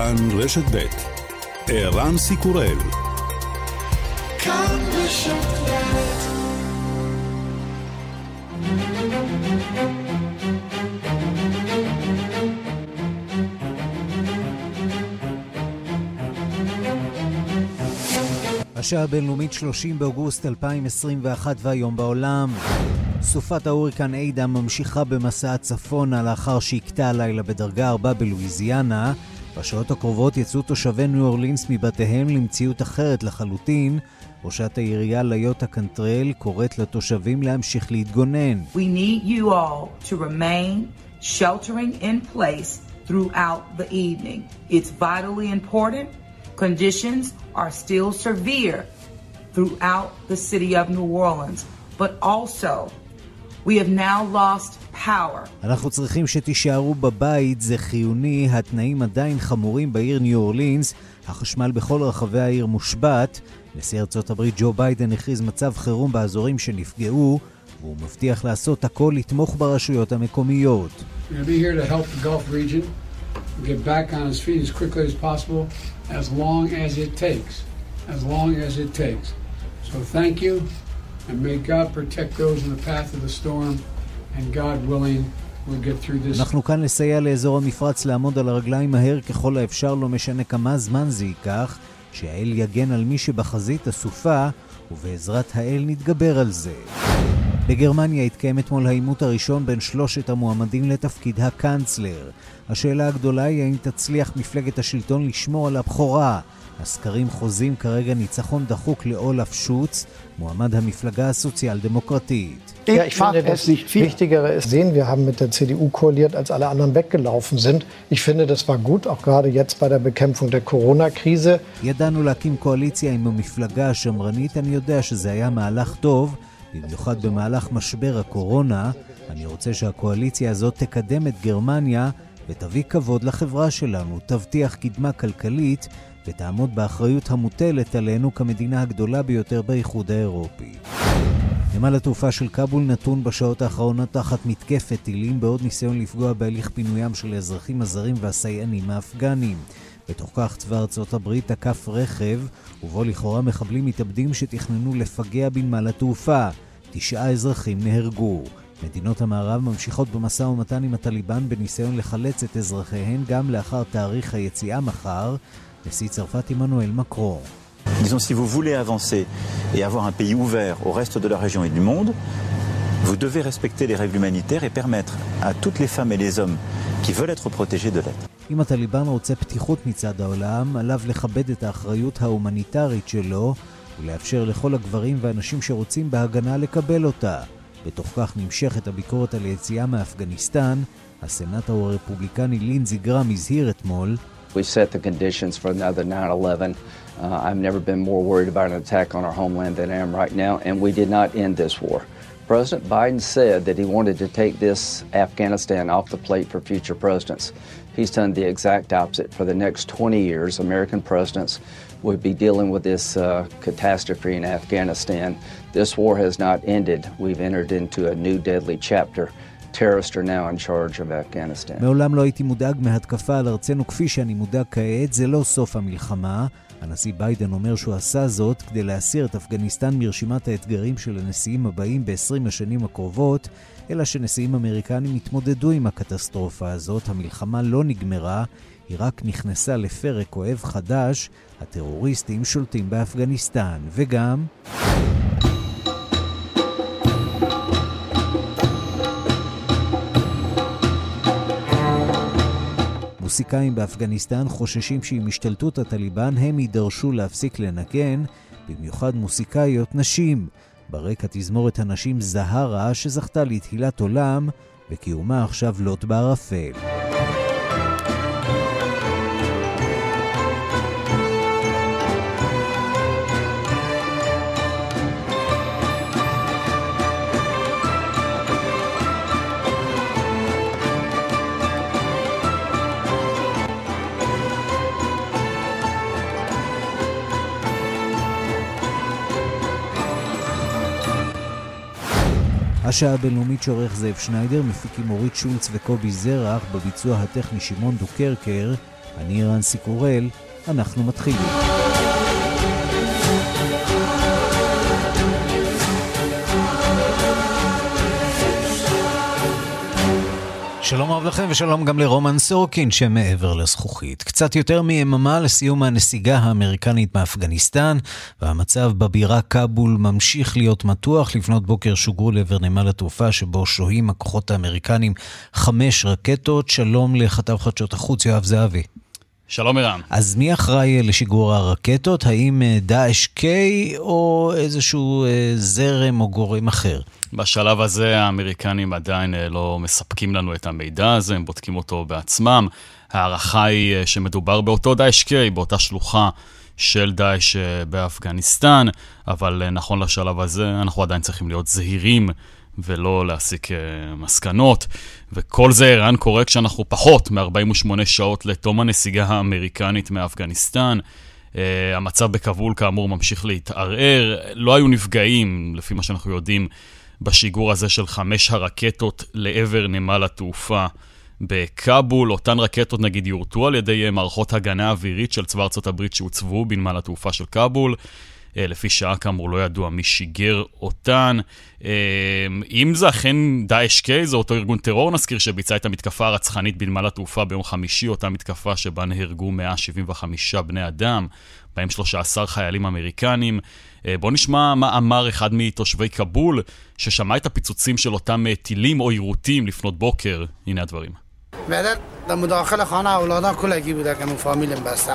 כאן רשת ב' ערן סיקורל השעה הבינלאומית 30 באוגוסט 2021 והיום בעולם. סופת ההוריקן איידה ממשיכה במסע צפונה לאחר שהכתה הלילה בדרגה 4 בלואיזיאנה. בשעות הקרובות יצאו תושבי ניו אורלינס מבתיהם למציאות אחרת לחלוטין. ראשת העירייה ליוטה קנטרל קוראת לתושבים להמשיך להתגונן. We need you all to remain sheltering in place throughout the evening. It's vitally important. Conditions are still severe throughout the city of New Orleans, but also We have now lost. אנחנו צריכים שתישארו בבית, זה חיוני, התנאים עדיין חמורים בעיר ניו אורלינס, החשמל בכל רחבי העיר מושבת. נשיא ארצות הברית ג'ו ביידן הכריז מצב חירום באזורים שנפגעו, והוא מבטיח לעשות הכל לתמוך ברשויות המקומיות. So thank you. And may God protect those in the path of the storm, אנחנו כאן לסייע לאזור המפרץ לעמוד על הרגליים מהר ככל האפשר, לא משנה כמה זמן זה ייקח, שהאל יגן על מי שבחזית הסופה, ובעזרת האל נתגבר על זה. בגרמניה התקיים אתמול העימות הראשון בין שלושת המועמדים לתפקיד הקאנצלר. השאלה הגדולה היא האם תצליח מפלגת השלטון לשמור על הבכורה. הסקרים חוזים כרגע ניצחון דחוק לאולף שוץ, מועמד המפלגה הסוציאל-דמוקרטית. Ja, ich finde, das Wichtigere ist, sehen, wir haben mit der CDU koaliert, als alle anderen weggelaufen sind. Ich finde, das war gut, auch gerade jetzt bei der Bekämpfung der Corona-Krise. ידענו להקים קואליציה עם המפלגה השמרנית, אני יודע שזה היה מהלך טוב, במיוחד במהלך משבר הקורונה. אני רוצה שהקואליציה הזאת תקדם את גרמניה ותביא כבוד לחברה שלנו, תבטיח קדמה כלכלית ותעמוד באחריות המוטלת עלינו כמדינה הגדולה ביותר באיחוד האירופי. נמל התעופה של כבול נתון בשעות האחרונות תחת מתקפת טילים בעוד ניסיון לפגוע בהליך פינוים של האזרחים הזרים והסייענים האפגנים. בתוך כך צבא ארצות הברית תקף רכב, ובו לכאורה מחבלים מתאבדים שתכננו לפגע בנמל התעופה. תשעה אזרחים נהרגו. מדינות המערב ממשיכות במשא ומתן עם הטליבן בניסיון לחלץ את אזרחיהן גם לאחר תאריך היציאה מחר, נשיא צרפת עמנואל מקרו. Disons, si vous voulez avancer et avoir un pays ouvert au reste de la région et du monde, vous devez respecter les règles humanitaires et permettre à toutes les femmes et les hommes qui veulent être protégés de l'être. אם הטליבן רוצה פתיחות מצד העולם, עליו לכבד את האחריות ההומניטרית שלו ולאפשר לכל הגברים והנשים שרוצים בהגנה לקבל אותה. בתוך כך נמשכת הביקורת על יציאה מאפגניסטן. הסנאטור הרפובליקני לינזי גרם הזהיר אתמול We set the conditions for another 9 11. Uh, I've never been more worried about an attack on our homeland than I am right now, and we did not end this war. President Biden said that he wanted to take this Afghanistan off the plate for future presidents. He's done the exact opposite. For the next 20 years, American presidents would be dealing with this uh, catastrophe in Afghanistan. This war has not ended. We've entered into a new deadly chapter. מעולם לא הייתי מודאג מהתקפה על ארצנו כפי שאני מודאג כעת, זה לא סוף המלחמה. הנשיא ביידן אומר שהוא עשה זאת כדי להסיר את אפגניסטן מרשימת האתגרים של הנשיאים הבאים ב-20 השנים הקרובות, אלא שנשיאים אמריקנים התמודדו עם הקטסטרופה הזאת, המלחמה לא נגמרה, היא רק נכנסה לפרק כואב חדש, הטרוריסטים שולטים באפגניסטן, וגם... מוסיקאים באפגניסטן חוששים שעם השתלטות הטליבן הם יידרשו להפסיק לנגן, במיוחד מוסיקאיות נשים. ברקע תזמורת הנשים זהרה שזכתה לתהילת עולם, וקיומה עכשיו לוט בערפל. השעה הבינלאומית שעורך זאב שניידר, מפיקים אורית שולץ וקובי זרח, בביצוע הטכני שמעון דוקרקר, אני רנסי קורל, אנחנו מתחילים. שלום רב לכם ושלום גם לרומן סורקין שמעבר לזכוכית. קצת יותר מיממה לסיום הנסיגה האמריקנית מאפגניסטן, והמצב בבירה כבול ממשיך להיות מתוח. לפנות בוקר שוגרו לעבר נמל התעופה שבו שוהים הכוחות האמריקנים חמש רקטות. שלום לכתב חדשות החוץ יואב זהבי. שלום ערן. אז מי אחראי לשיגור הרקטות? האם אה, דאעש קיי או איזשהו אה, זרם או גורם אחר? בשלב הזה האמריקנים עדיין אה, לא מספקים לנו את המידע הזה, הם בודקים אותו בעצמם. ההערכה היא שמדובר באותו דאעש קיי, באותה שלוחה של דאעש באפגניסטן, אבל נכון לשלב הזה אנחנו עדיין צריכים להיות זהירים ולא להסיק מסקנות. וכל זה, ערן, קורה כשאנחנו פחות מ-48 שעות לתום הנסיגה האמריקנית מאפגניסטן. Uh, המצב בכבול כאמור ממשיך להתערער, לא היו נפגעים, לפי מה שאנחנו יודעים, בשיגור הזה של חמש הרקטות לעבר נמל התעופה בכאבול. אותן רקטות נגיד יורטו על ידי אה, מערכות הגנה אווירית של צבא ארצות הברית שהוצבו בנמל התעופה של כאבול. אה, לפי שעה כאמור לא ידוע מי שיגר אותן. אה, אם זה אכן דאעש קיי, זה אותו ארגון טרור, נזכיר, שביצע את המתקפה הרצחנית בנמל התעופה ביום חמישי, אותה מתקפה שבה נהרגו 175 בני אדם, בהם 13 חיילים אמריקנים. אה, בואו נשמע מה אמר אחד מתושבי כבול, ששמע את הפיצוצים של אותם טילים או יירוטים לפנות בוקר. הנה הדברים. در مداخل خانه اولادا کلگی بوده که فامیلم بسته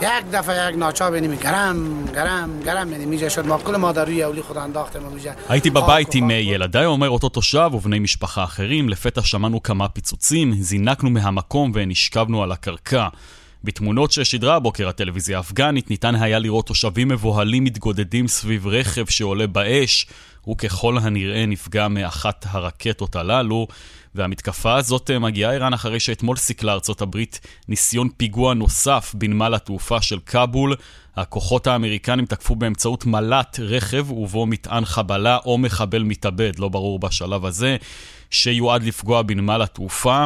یک دفعه یک ناچاب یعنی گرم گرم گرم یعنی میجه شد ما کل ما در روی اولی خود انداختم میجه הייתי בבית עם ילדיי, אומר אותו תושב ובני משפחה אחרים, לפתע שמענו כמה פיצוצים, זינקנו מהמקום ונשכבנו על הקרקע. בתמונות ששידרה הבוקר הטלוויזיה האפגנית ניתן היה לראות תושבים מבוהלים מתגודדים סביב רכב שעולה באש. הוא ככל הנראה נפגע מאחת הרקטות הללו. והמתקפה הזאת אה, מגיעה איראן אחרי שאתמול סיכלה ארצות הברית ניסיון פיגוע נוסף בנמל התעופה של כבול. הכוחות האמריקנים תקפו באמצעות מל"ט רכב ובו מטען חבלה או מחבל מתאבד, לא ברור בשלב הזה, שיועד לפגוע בנמל התעופה.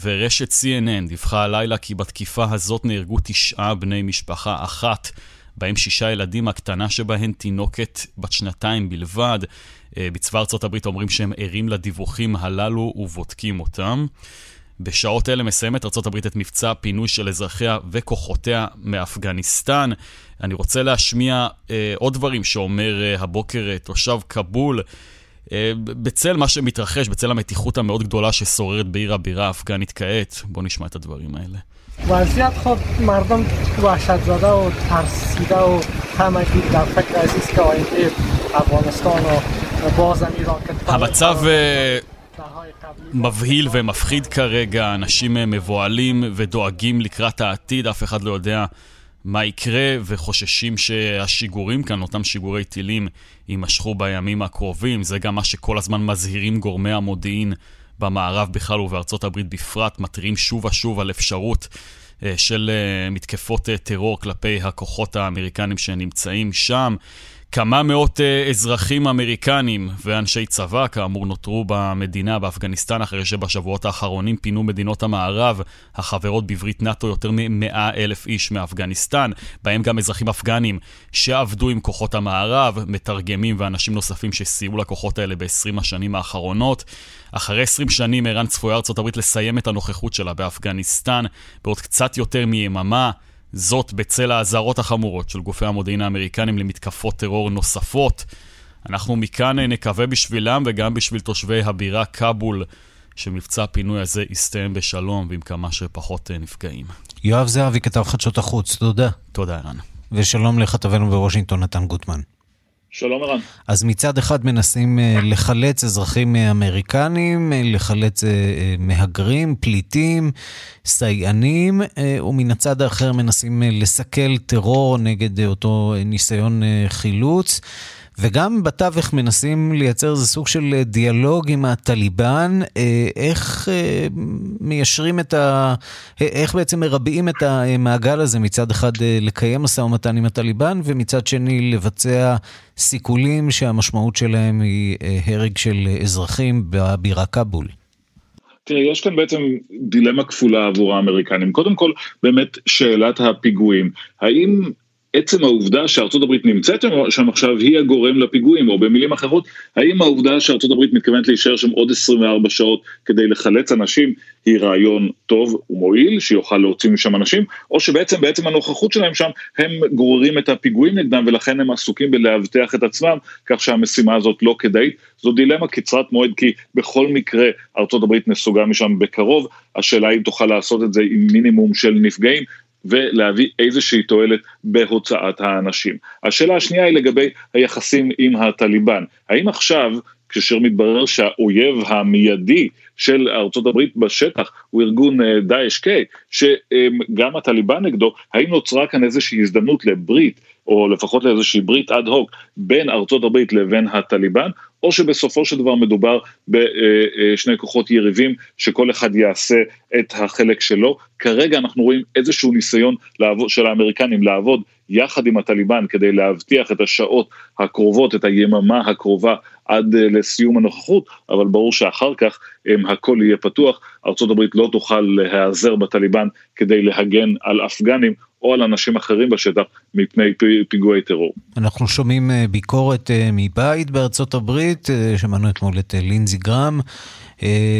ורשת CNN דיווחה הלילה כי בתקיפה הזאת נהרגו תשעה בני משפחה אחת, בהם שישה ילדים, הקטנה שבהן תינוקת בת שנתיים בלבד. אה, בצבא ארצות הברית אומרים שהם ערים לדיווחים הללו ובודקים אותם. בשעות אלה מסיימת ארצות הברית את מבצע הפינוי של אזרחיה וכוחותיה מאפגניסטן. אני רוצה להשמיע אה, עוד דברים שאומר אה, הבוקר אה, תושב כבול. אה, בצל מה שמתרחש, בצל המתיחות המאוד גדולה ששוררת בעיר הבירה האפגנית כעת, בואו נשמע את הדברים האלה. وضعیت خب مردم وحشت زده و ترسیده و همگی در فکر عزیز که آینده افغانستان و باز ایران که המצב מבהיל ומפחיד כרגע, אנשים מבוהלים ודואגים לקראת העתיד, אף אחד לא יודע מה יקרה, וחוששים שהשיגורים כאן, אותם שיגורי טילים, יימשכו בימים הקרובים. זה גם מה שכל הזמן מזהירים גורמי המודיעין במערב בכלל ובארצות הברית בפרט, מתריעים שוב ושוב על אפשרות אה, של אה, מתקפות אה, טרור כלפי הכוחות האמריקנים שנמצאים שם. כמה מאות uh, אזרחים אמריקנים ואנשי צבא, כאמור, נותרו במדינה, באפגניסטן, אחרי שבשבועות האחרונים פינו מדינות המערב, החברות בברית נאט"ו, יותר מ-100 אלף איש מאפגניסטן, בהם גם אזרחים אפגנים שעבדו עם כוחות המערב, מתרגמים ואנשים נוספים שסייעו לכוחות האלה ב-20 השנים האחרונות. אחרי 20 שנים ערן צפויה ארה"ב לסיים את הנוכחות שלה באפגניסטן בעוד קצת יותר מיממה. זאת בצל האזהרות החמורות של גופי המודיעין האמריקנים למתקפות טרור נוספות. אנחנו מכאן נקווה בשבילם וגם בשביל תושבי הבירה כבול, שמבצע הפינוי הזה יסתיים בשלום ועם כמה שפחות נפגעים. יואב זהבי, כתב חדשות החוץ, תודה. תודה, ערן. ושלום לכתבנו בוושינגטון, נתן גוטמן. שלום ערן. אז מצד אחד מנסים אה, לחלץ אזרחים אמריקנים, אה, לחלץ אה, מהגרים, פליטים, סייענים, ומן הצד האחר מנסים לסכל טרור נגד אותו ניסיון חילוץ. וגם בתווך מנסים לייצר איזה סוג של דיאלוג עם הטליבן, אה, איך אה, מיישרים את ה... איך בעצם מרבעים את המעגל הזה, מצד אחד אה, לקיים משא ומתן עם הטליבן, ומצד שני לבצע סיכולים שהמשמעות שלהם היא הרג של אזרחים בבירה כבול. תראה, יש כאן בעצם דילמה כפולה עבור האמריקנים. קודם כל, באמת שאלת הפיגועים. האם עצם העובדה שארצות הברית נמצאת שם עכשיו היא הגורם לפיגועים, או במילים אחרות, האם העובדה שארצות הברית מתכוונת להישאר שם עוד 24 שעות כדי לחלץ אנשים, היא רעיון טוב ומועיל, שיוכל להוציא משם אנשים, או שבעצם בעצם הנוכחות שלהם שם, הם גוררים את הפיגועים נגדם, ולכן הם עסוקים בלאבטח את עצמם, כך שהמשימה הזאת לא כדאית. זו דילמה קצרת מועד, כי בכל מקרה ארצות הברית נסוגה משם בקרוב, השאלה אם תוכל לעשות את זה עם מינימום של נפגעים, ולהביא איזושהי תועלת בהוצאת האנשים. השאלה השנייה היא לגבי היחסים עם הטליבן. האם עכשיו, כאשר מתברר שהאויב המיידי של ארצות הברית בשטח הוא ארגון אה, דאעש קיי, שגם הטליבן נגדו, האם נוצרה כאן איזושהי הזדמנות לברית, או לפחות לאיזושהי ברית אד הוק בין ארצות הברית לבין הטליבן, או שבסופו של דבר מדובר בשני כוחות יריבים שכל אחד יעשה את החלק שלו. כרגע אנחנו רואים איזשהו ניסיון לעבוד, של האמריקנים לעבוד יחד עם הטליבן כדי להבטיח את השעות הקרובות, את היממה הקרובה עד לסיום הנוכחות, אבל ברור שאחר כך הכל יהיה פתוח, ארה"ב לא תוכל להיעזר בטליבן כדי להגן על אפגנים או על אנשים אחרים בשטח מפני פיגועי טרור. אנחנו שומעים אה, ביקורת אה, מבית בארצות הברית, אה, שמענו אתמול את לינזי גרם.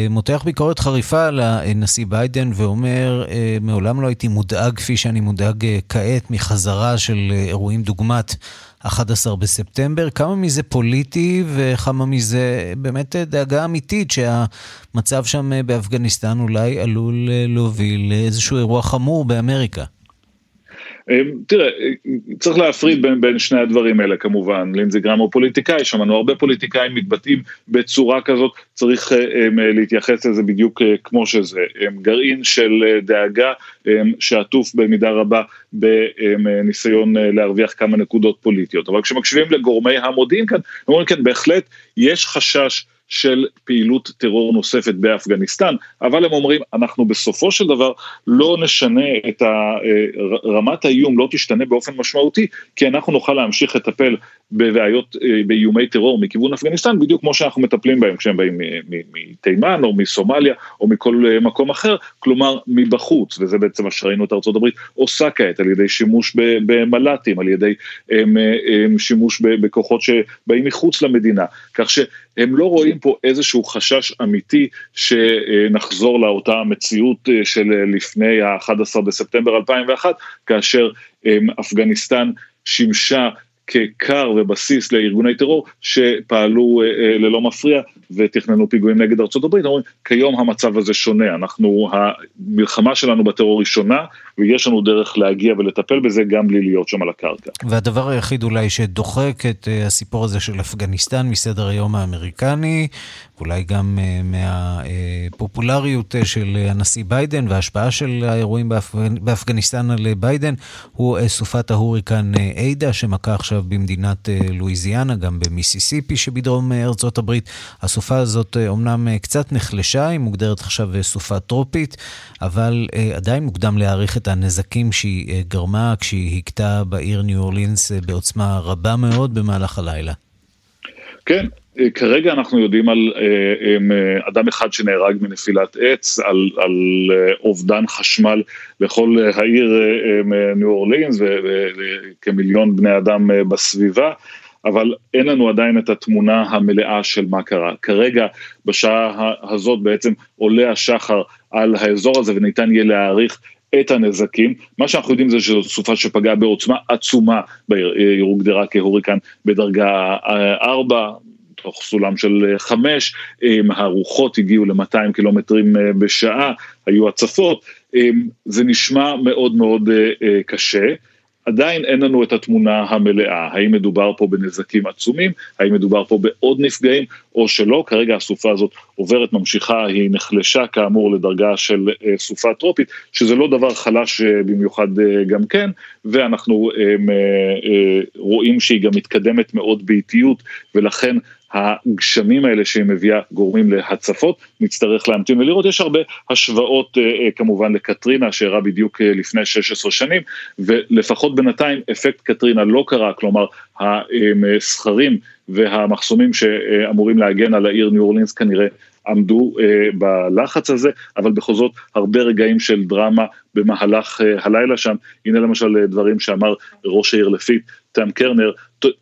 מותח ביקורת חריפה לנשיא ביידן ואומר, מעולם לא הייתי מודאג כפי שאני מודאג כעת מחזרה של אירועים דוגמת 11 בספטמבר. כמה מזה פוליטי וכמה מזה באמת דאגה אמיתית שהמצב שם באפגניסטן אולי עלול להוביל לאיזשהו אירוע חמור באמריקה. אמ, תראה, צריך להפריד בין, בין שני הדברים האלה כמובן, לינזי גרם הוא פוליטיקאי, שמענו הרבה פוליטיקאים מתבטאים בצורה כזאת, צריך um, להתייחס לזה בדיוק uh, כמו שזה, um, גרעין של uh, דאגה um, שעטוף במידה רבה בניסיון להרוויח כמה נקודות פוליטיות, אבל כשמקשיבים לגורמי המודיעין כאן, אומרים כן, בהחלט יש חשש של פעילות טרור נוספת באפגניסטן, אבל הם אומרים, אנחנו בסופו של דבר לא נשנה את אה, רמת האיום, לא תשתנה באופן משמעותי, כי אנחנו נוכל להמשיך לטפל בבעיות, אה, באיומי טרור מכיוון אפגניסטן, בדיוק כמו שאנחנו מטפלים בהם כשהם באים מתימן או מסומליה או מכל אה, מקום אחר, כלומר מבחוץ, וזה בעצם מה שראינו את ארה"ב עושה כעת על ידי שימוש במל"טים, על ידי שימוש בכוחות שבאים מחוץ למדינה, כך שהם לא רואים פה איזשהו חשש אמיתי שנחזור לאותה מציאות אה, של לפני ה-11 בספטמבר 2001, כאשר אפגניסטן שימשה ככר ובסיס לארגוני טרור שפעלו אה, אה, ללא מפריע ותכננו פיגועים נגד הברית, אומרים כיום המצב הזה שונה, אנחנו, המלחמה שלנו בטרור היא שונה ויש לנו דרך להגיע ולטפל בזה גם בלי להיות שם על הקרקע. והדבר היחיד אולי שדוחק את אה, הסיפור הזה של אפגניסטן מסדר היום האמריקני, אולי גם מהפופולריות של הנשיא ביידן וההשפעה של האירועים באפגניסטן על ביידן, הוא סופת ההוריקן עידה שמכה עכשיו במדינת אה, לואיזיאנה, גם במיסיסיפי שבדרום אה, ארצות הברית. הסופה הזאת אומנם אה, קצת נחלשה, היא מוגדרת עכשיו סופה טרופית, אבל עדיין מוקדם להעריך את הנזקים שהיא גרמה כשהיא הכתה בעיר ניו אורלינס בעוצמה רבה מאוד במהלך הלילה. כן, כרגע אנחנו יודעים על אדם אחד שנהרג מנפילת עץ, על, על אובדן חשמל לכל העיר ניו אורלינס וכמיליון בני אדם בסביבה. אבל אין לנו עדיין את התמונה המלאה של מה קרה. כרגע, בשעה הזאת בעצם עולה השחר על האזור הזה וניתן יהיה להעריך את הנזקים. מה שאנחנו יודעים זה שזו סופה שפגעה בעוצמה עצומה היא הוגדרה כהוריקן בדרגה 4, תוך סולם של אה, חמש, הרוחות הגיעו ל-200 קילומטרים אה, בשעה, היו הצפות, זה נשמע מאוד מאוד אה, קשה. עדיין אין לנו את התמונה המלאה, האם מדובר פה בנזקים עצומים, האם מדובר פה בעוד נפגעים? או שלא, כרגע הסופה הזאת עוברת, ממשיכה, היא נחלשה כאמור לדרגה של אה, סופה טרופית, שזה לא דבר חלש אה, במיוחד אה, גם כן, ואנחנו רואים שהיא גם מתקדמת מאוד באיטיות, ולכן הגשמים האלה שהיא מביאה גורמים להצפות, נצטרך להמתין ולראות, יש הרבה השוואות אה, כמובן לקטרינה שאירע בדיוק אה, לפני 16 שנים, ולפחות בינתיים אפקט קטרינה לא קרה, כלומר הסכרים והמחסומים שאמורים להגן על העיר ניו אורלינס כנראה עמדו אה, בלחץ הזה, אבל בכל זאת הרבה רגעים של דרמה במהלך אה, הלילה שם. הנה למשל אה, דברים שאמר ראש העיר לפיד, טים קרנר,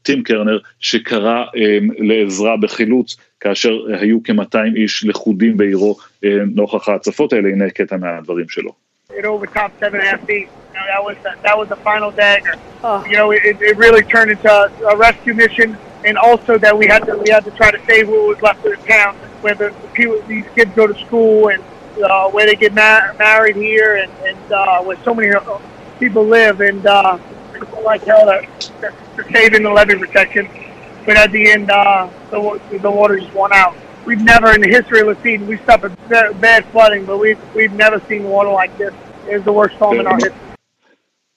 טים קרנר, שקרא אה, לעזרה בחילוץ כאשר היו כ-200 איש לכודים בעירו אה, נוכח ההצפות האלה, הנה קטע מהדברים שלו. It over top seven and a half feet. You know, that was the, that was the final dagger. Oh. You know, it, it really turned into a rescue mission, and also that we had to we had to try to save what was left of the town, where the, the people these kids go to school and uh, where they get ma- married here, and, and uh, where so many people live, and uh, like hell to save in the levee protection. But at the end, uh, the the water just won out. We've never in the history of Lafitte, we suffered bad flooding, but we've, we've never seen water like this. It's the worst storm in our history.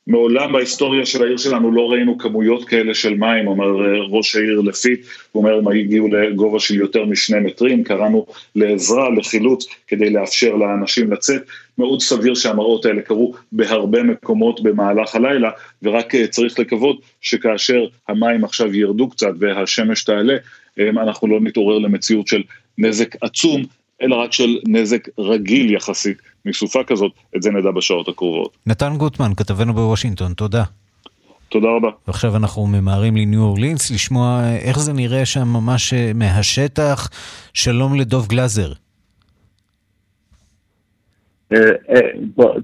מעולם בהיסטוריה של העיר שלנו לא ראינו כמויות כאלה של מים, אומר ראש העיר לפית, הוא אומר הם הגיעו לגובה של יותר משני מטרים, קראנו לעזרה, לחילוץ, כדי לאפשר לאנשים לצאת. מאוד סביר שהמראות האלה קרו בהרבה מקומות במהלך הלילה, ורק צריך לקוות שכאשר המים עכשיו ירדו קצת והשמש תעלה, אנחנו לא נתעורר למציאות של נזק עצום, אלא רק של נזק רגיל יחסית מסופה כזאת, את זה נדע בשעות הקרובות. נתן גוטמן, כתבנו בוושינגטון, תודה. תודה רבה. ועכשיו אנחנו ממהרים לניו אורלינס לשמוע איך זה נראה שם ממש מהשטח. שלום לדוב גלאזר.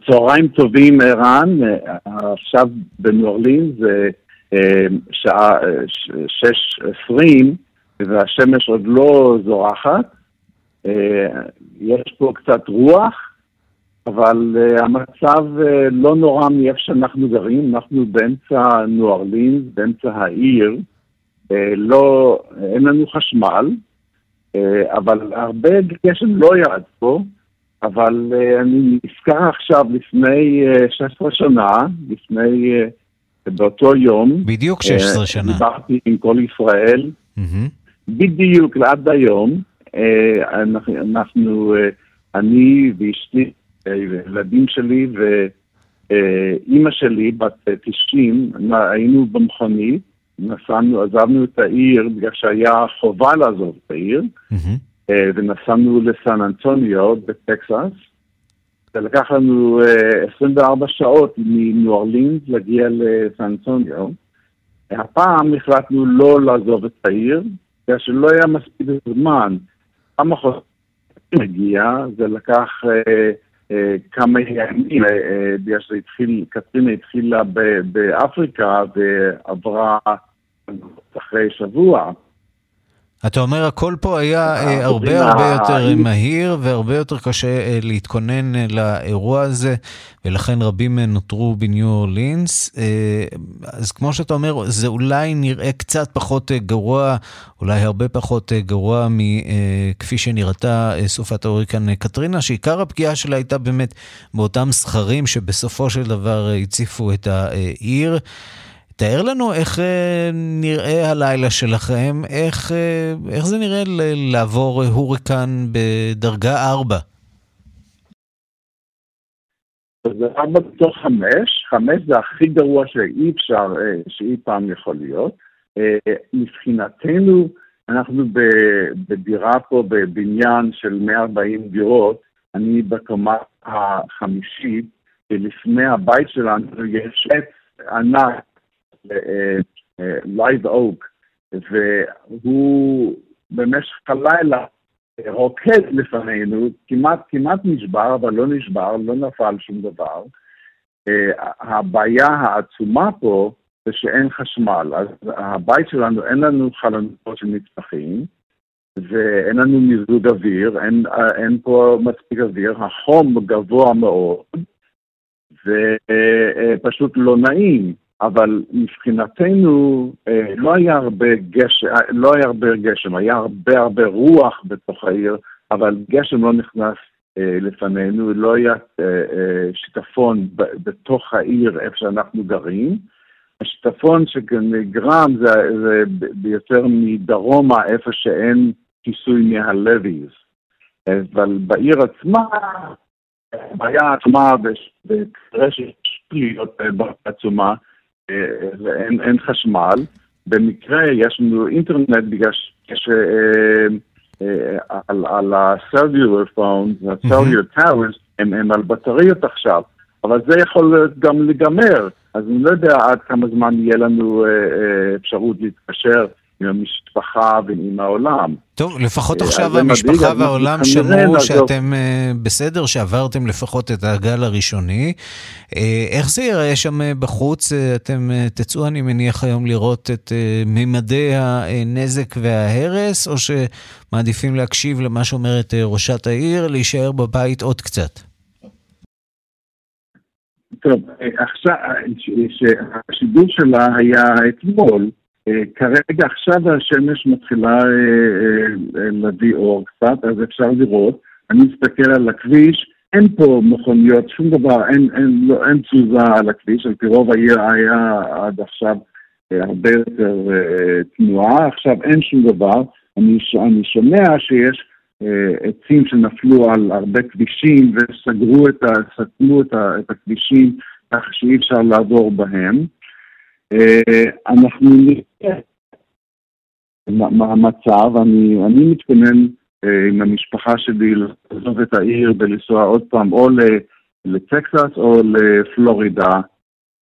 צהריים טובים, ערן. עכשיו בניו אורלינס זה שעה 6.20 והשמש עוד לא זורחת. יש פה קצת רוח, אבל uh, המצב uh, לא נורא מאיפה שאנחנו גרים, אנחנו באמצע ניו באמצע העיר, uh, לא, אין לנו חשמל, uh, אבל הרבה גשם לא ירד פה, אבל uh, אני נזכר עכשיו לפני uh, 16 שנה, לפני, uh, באותו יום, בדיוק 16 uh, שנה, דיברתי עם כל ישראל, mm-hmm. בדיוק עד היום, uh, אנחנו, אנחנו uh, אני ואשתי, הילדים שלי ואימא שלי, בת 90, היינו במכונית, נסענו, עזבנו את העיר בגלל שהיה חובה לעזוב את העיר, mm-hmm. ונסענו לסן אנטוניו בטקסס. זה לקח לנו 24 שעות מניו אורלינס להגיע לסן אנטוניו. הפעם החלטנו לא לעזוב את העיר, בגלל שלא היה מספיק זמן. פעם אחת מגיע, זה לקח... כמה ימים, בגלל שהתחיל, קטרינה התחילה באפריקה ועברה אחרי שבוע. אתה אומר הכל פה היה אה, הרבה הרבה יותר מהיר והרבה יותר קשה אה, להתכונן אה, לאירוע הזה, ולכן רבים נותרו בניו אורלינס. אז כמו שאתה אומר, זה אולי נראה קצת פחות גרוע, אולי הרבה פחות גרוע מכפי שנראתה סופת ההוריקן קטרינה, שעיקר הפגיעה שלה הייתה באמת באותם סכרים שבסופו של דבר הציפו את העיר. תאר לנו איך אה, נראה הלילה שלכם, איך, אה, איך זה נראה לעבור הוריקן בדרגה 4. זה 4 בתוך 5, 5 זה הכי גרוע שאי אפשר, אה, שאי פעם יכול להיות. מבחינתנו, אנחנו בדירה פה בבניין של 140 דירות, אני בקומה החמישית, ולפני הבית שלנו יש עץ ענק live oak, והוא במשך הלילה רוקד לפנינו, כמעט, כמעט נשבר, אבל לא נשבר, לא נפל שום דבר. הבעיה העצומה פה זה שאין חשמל, אז הבית שלנו, אין לנו חלונות של נצפחים, ואין לנו מיזוג אוויר, אין, אין פה מספיק אוויר, החום גבוה מאוד, ופשוט לא נעים. אבל מבחינתנו אה, לא היה הרבה גשם, אה, לא היה הרבה גשם, היה הרבה הרבה רוח בתוך העיר, אבל גשם לא נכנס אה, לפנינו, לא היה שיטפון בתוך העיר איפה שאנחנו גרים. השיטפון שנגרם זה, זה ביותר מדרומה, איפה שאין כיסוי מהלוויז. אבל בעיר עצמה, הבעיה עצמה, וכנראה שיש פליות בעצומה, ואין חשמל. במקרה יש לנו אינטרנט בגלל שיש אה, על, על ה-cellular phones, ה-cellular towers, הם, הם על בטריות עכשיו, אבל זה יכול גם להיגמר, אז אני לא יודע עד כמה זמן יהיה לנו אפשרות להתקשר עם המשפחה ועם העולם. טוב, לפחות עכשיו המשפחה והעולם שמעו שאתם בסדר, שעברתם לפחות את הגל הראשוני. איך זה ייראה שם בחוץ? אתם תצאו, אני מניח, היום לראות את ממדי הנזק וההרס, או שמעדיפים להקשיב למה שאומרת ראשת העיר, להישאר בבית עוד קצת? טוב, עכשיו, השידור שלה היה אתמול. כרגע עכשיו השמש מתחילה להביא אור קצת, אז אפשר לראות. אני מסתכל על הכביש, אין פה מכוניות, שום דבר, אין, אין, לא, אין תזוזה על הכביש, על פי רוב העיר היה עד עכשיו הרבה יותר תנועה, עכשיו אין שום דבר. אני, אני שומע שיש עצים שנפלו על הרבה כבישים וסגרו את, ה, סתמו את, ה, את הכבישים כך שאי אפשר לעבור בהם. אנחנו נראה מה המצב, אני, אני מתכונן עם המשפחה שלי לעזוב את העיר ולנסוע עוד פעם או לטקסס או לפלורידה,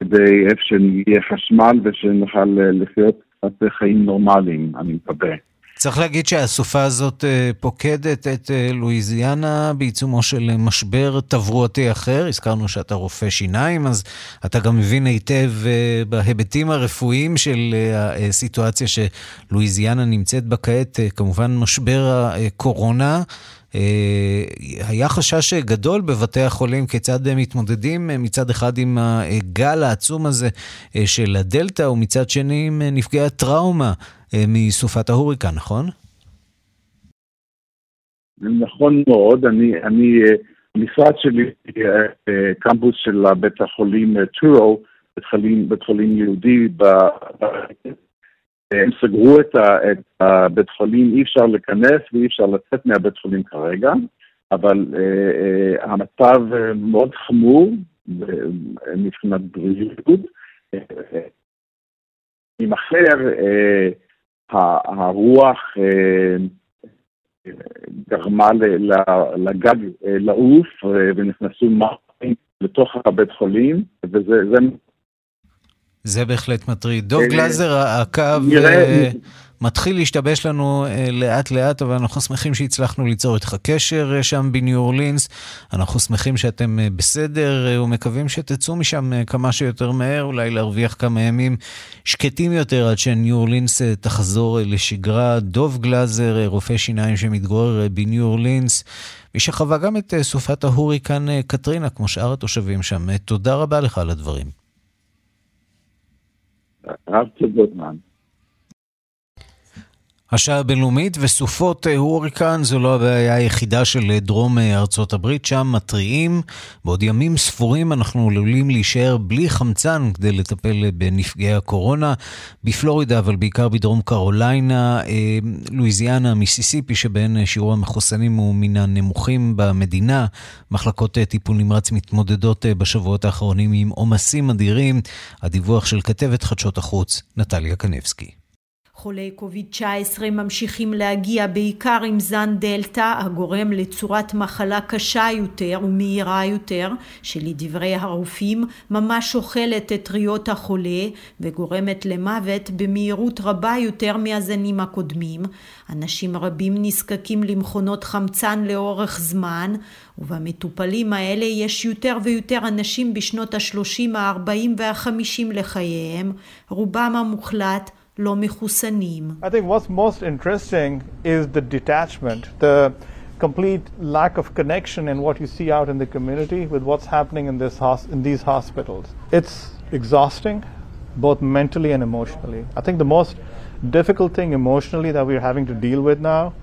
כדי איפה שיהיה חשמל ושנוכל לחיות קצת חיים נורמליים, אני מקווה. צריך להגיד שהסופה הזאת פוקדת את לואיזיאנה בעיצומו של משבר תברואתי אחר. הזכרנו שאתה רופא שיניים, אז אתה גם מבין היטב בהיבטים הרפואיים של הסיטואציה שלואיזיאנה נמצאת בה כעת, כמובן משבר הקורונה. היה חשש גדול בבתי החולים כיצד הם מתמודדים מצד אחד עם הגל העצום הזה של הדלתא ומצד שני עם נפגעי הטראומה מסופת ההוריקן, נכון? נכון מאוד, אני, אני, המשרד שלי, קמפוס של בית החולים טורו, בית חולים, בית חולים יהודי, ב, הם סגרו את, ה, את הבית חולים, אי אפשר להיכנס ואי אפשר לצאת מהבית חולים כרגע, אבל uh, uh, המצב מאוד חמור מבחינת בריאות. עם אחר, uh, הרוח גרמה לגג לעוף ונכנסו מים לתוך הבית חולים, וזה... זה, זה בהחלט מטריד. דוב גלזר, הקו. מתחיל להשתבש לנו לאט לאט, אבל אנחנו שמחים שהצלחנו ליצור איתך קשר שם בניו אורלינס. אנחנו שמחים שאתם בסדר ומקווים שתצאו משם כמה שיותר מהר, אולי להרוויח כמה ימים שקטים יותר עד שניו אורלינס תחזור לשגרה. דוב גלזר, רופא שיניים שמתגורר בניו אורלינס. מי שחווה גם את סופת ההוריקן קטרינה, כמו שאר התושבים שם. תודה רבה לך על הדברים. רב צודקמן. השעה הבינלאומית וסופות הוריקן זו לא הבעיה היחידה של דרום ארצות הברית, שם מתריעים. בעוד ימים ספורים אנחנו עלולים להישאר בלי חמצן כדי לטפל בנפגעי הקורונה. בפלורידה, אבל בעיקר בדרום קרוליינה, לואיזיאנה, מיסיסיפי, שבהן שיעור המחוסנים הוא מן הנמוכים במדינה. מחלקות טיפול נמרץ מתמודדות בשבועות האחרונים עם עומסים אדירים. הדיווח של כתבת חדשות החוץ, נטליה קנבסקי. חולי קוביד-19 ממשיכים להגיע בעיקר עם זן דלתא הגורם לצורת מחלה קשה יותר ומהירה יותר שלדברי הרופאים ממש אוכלת את ריאות החולה וגורמת למוות במהירות רבה יותר מהזנים הקודמים. אנשים רבים נזקקים למכונות חמצן לאורך זמן ובמטופלים האלה יש יותר ויותר אנשים בשנות ה-30, ה-40 וה-50 לחייהם, רובם המוחלט לא מחוסנים. I think what's most interesting is the detachment, the complete lack of connection in what you see out in the community with what's happening in, this in these hospitals. It's exhausting, both mentally and emotionally. I think the most difficult thing emotionally that we're having to deal with now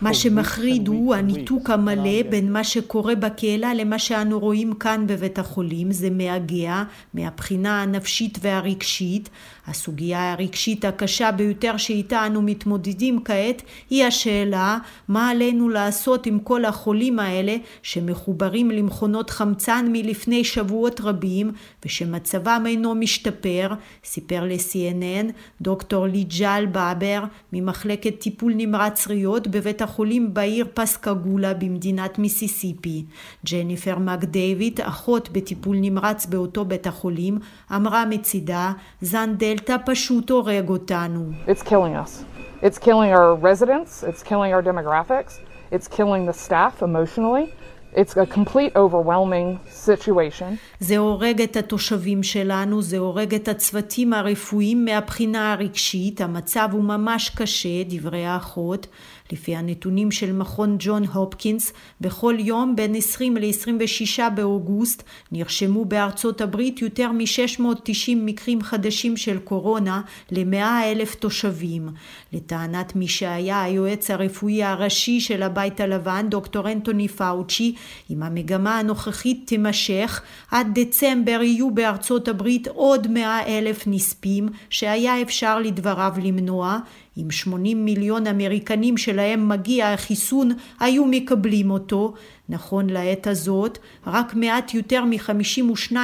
מה שמחריד הוא הניתוק המלא בין מה שקורה בקהילה למה שאנו רואים כאן בבית החולים. זה מהגע מהבחינה הנפשית והרגשית. הסוגיה הרגשית הקשה ביותר שאיתה אנו מתמודדים כעת היא השאלה מה עלינו לעשות עם כל החולים האלה שמחוברים למכונות חמצן מלפני שבועות רבים ושמצבם אינו משתפר, סיפר ל-CNN דוקטור ליג'ל באבר ממחלקת טיפול נמרץ ריאות בבית החולים בעיר פסקגולה במדינת מיסיסיפי. ג'ניפר מקדייוויד, אחות בטיפול נמרץ באותו בית החולים, אמרה מצידה, זן דלתא פשוט הורג אותנו. It's killing us. It's killing our residents, it's killing our demographics, it's killing the staff emotionally. It's a complete overwhelming situation. זה הורג את התושבים שלנו, זה הורג את הצוותים הרפואיים מהבחינה הרגשית, המצב הוא ממש קשה, דברי האחות. לפי הנתונים של מכון ג'ון הופקינס, בכל יום בין 20 ל-26 באוגוסט נרשמו בארצות הברית יותר מ-690 מקרים חדשים של קורונה ל-100 אלף תושבים. לטענת מי שהיה היועץ הרפואי הראשי של הבית הלבן, דוקטור אנטוני פאוצ'י, אם המגמה הנוכחית תימשך, עד דצמבר יהיו בארצות הברית עוד 100 אלף נספים שהיה אפשר לדבריו למנוע, אם 80 מיליון אמריקנים שלהם מגיע החיסון היו מקבלים אותו, נכון לעת הזאת, רק מעט יותר מ-52%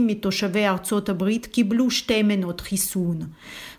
מתושבי ארצות הברית קיבלו שתי מנות חיסון.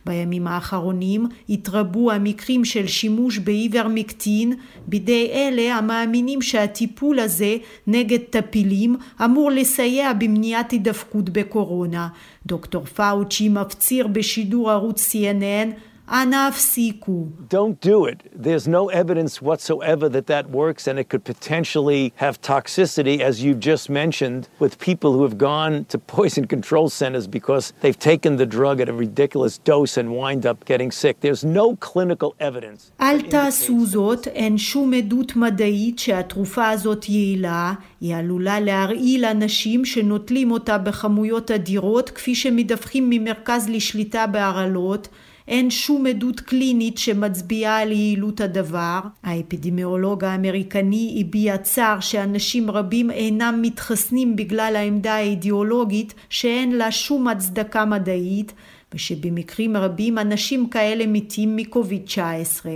בימים האחרונים התרבו המקרים של שימוש באיברמקטין בידי אלה המאמינים שהטיפול הזה נגד טפילים אמור לסייע במניעת הידפקות בקורונה. דוקטור פאוצ'י מפציר בשידור ערוץ CNN אנא הפסיקו. Don't do it. There's no evidence whatsoever that that works and it could potentially have toxicity, as you've just mentioned, with people who have gone to poison control centers because they've taken the drug at a ridiculous dose and wind up getting sick. There's no clinical evidence. אל תעשו זאת, אין שום עדות מדעית שהתרופה הזאת יעילה. היא עלולה להרעיל אנשים שנוטלים אותה בכמויות אדירות, כפי שמדווחים ממרכז לשליטה בהרעלות. אין שום עדות קלינית שמצביעה על יעילות הדבר. האפידמיולוג האמריקני הביע צער שאנשים רבים אינם מתחסנים בגלל העמדה האידיאולוגית שאין לה שום הצדקה מדעית, ושבמקרים רבים אנשים כאלה מתים מקוביד 19.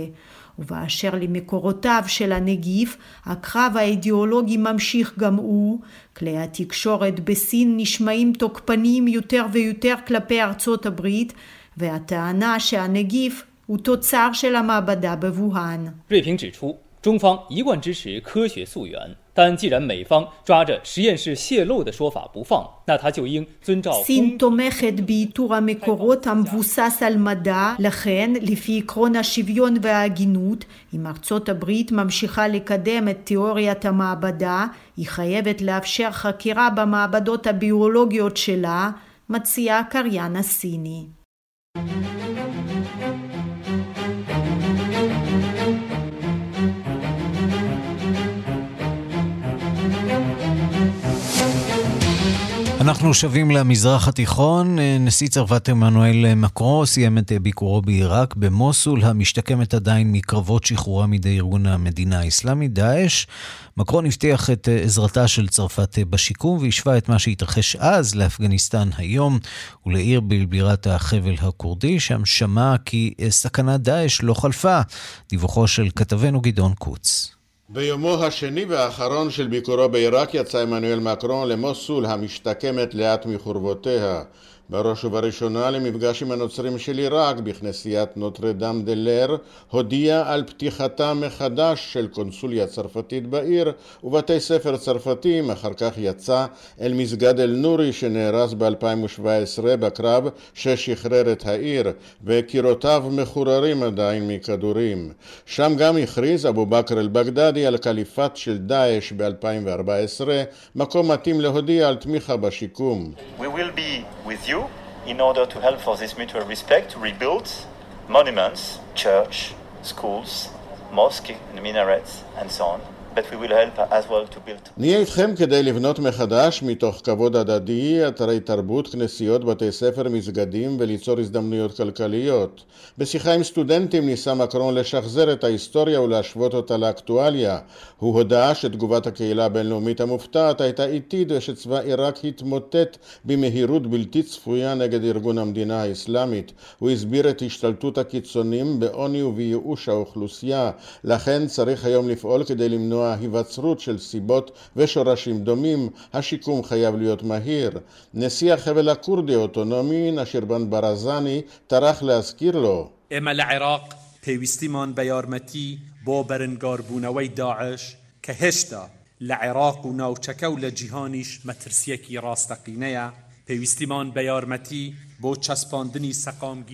ובאשר למקורותיו של הנגיף, הקרב האידיאולוגי ממשיך גם הוא, כלי התקשורת בסין נשמעים תוקפניים יותר ויותר כלפי ארצות הברית, והטענה שהנגיף הוא תוצר של המעבדה בווהאן. 瑞平指出，中方一贯支持科学溯源，但既然美方抓着实验室泄露的说法不放，那他就应遵照。סין תומכת באיתור המקורות המבוסס על מדע, לכן, לפי עקרון השוויון וההגינות, אם ארצות הברית ממשיכה לקדם את תיאוריית המעבדה, היא חייבת לאפשר חקירה במעבדות הביולוגיות שלה, מציע הקריין הסיני. Thank you. אנחנו שבים למזרח התיכון. נשיא צרפת עמנואל מקרו סיים את ביקורו בעיראק, במוסול, המשתקמת עדיין מקרבות שחרורה מידי ארגון המדינה האסלאמית, דאעש. מקרון הבטיח את עזרתה של צרפת בשיקום והשווה את מה שהתרחש אז לאפגניסטן היום ולעיר בבירת החבל הכורדי, שם שמע כי סכנת דאעש לא חלפה. דיווחו של כתבנו גדעון קוץ. ביומו השני והאחרון של ביקורו בעיראק יצא עמנואל מקרון למוסול המשתקמת לאט מחורבותיה. בראש ובראשונה למפגש עם הנוצרים של עיראק בכנסיית נוטרדם דה לר, הודיע על פתיחתה מחדש של קונסוליה צרפתית בעיר ובתי ספר צרפתיים, אחר כך יצא אל מסגד אל-נורי שנהרס ב-2017 בקרב ששחרר את העיר, וקירותיו מחוררים עדיין מכדורים. שם גם הכריז אבו בכר אל-בגדדי על קליפת של דאעש ב-2014, מקום מתאים להודיע על תמיכה בשיקום. We will be with you in order to help for this mutual respect to rebuild monuments, church, schools, mosques and minarets and so on. נהיה איתכם כדי לבנות מחדש, מתוך כבוד הדדי, אתרי תרבות, כנסיות, בתי ספר, מסגדים וליצור הזדמנויות כלכליות. בשיחה עם סטודנטים ניסה מקרון לשחזר את ההיסטוריה ולהשוות אותה לאקטואליה. הוא הודה שתגובת הקהילה הבינלאומית המופתעת הייתה איטית ושצבא עיראק התמוטט במהירות בלתי צפויה נגד ארגון המדינה האסלאמית. הוא הסביר את השתלטות הקיצונים בעוני ובייאוש האוכלוסייה. לכן צריך היום לפעול כדי למנוע היווצרות של סיבות ושורשים דומים, השיקום חייב להיות מהיר. נשיא החבל הכורדי האוטונומי, נשירבן ברזני, טרח להזכיר לו. اما العراق پێویستیمان بە یارمەتی بۆ بەرنگاربوونەوەی داعش کە هێشتا لە عێراق و ناوچەکە و لە جیهانیش مەترسیەکی ڕاستەقینەیە پێویستیمان بە یارمەتی بۆ چەسپاندنی سەقامگی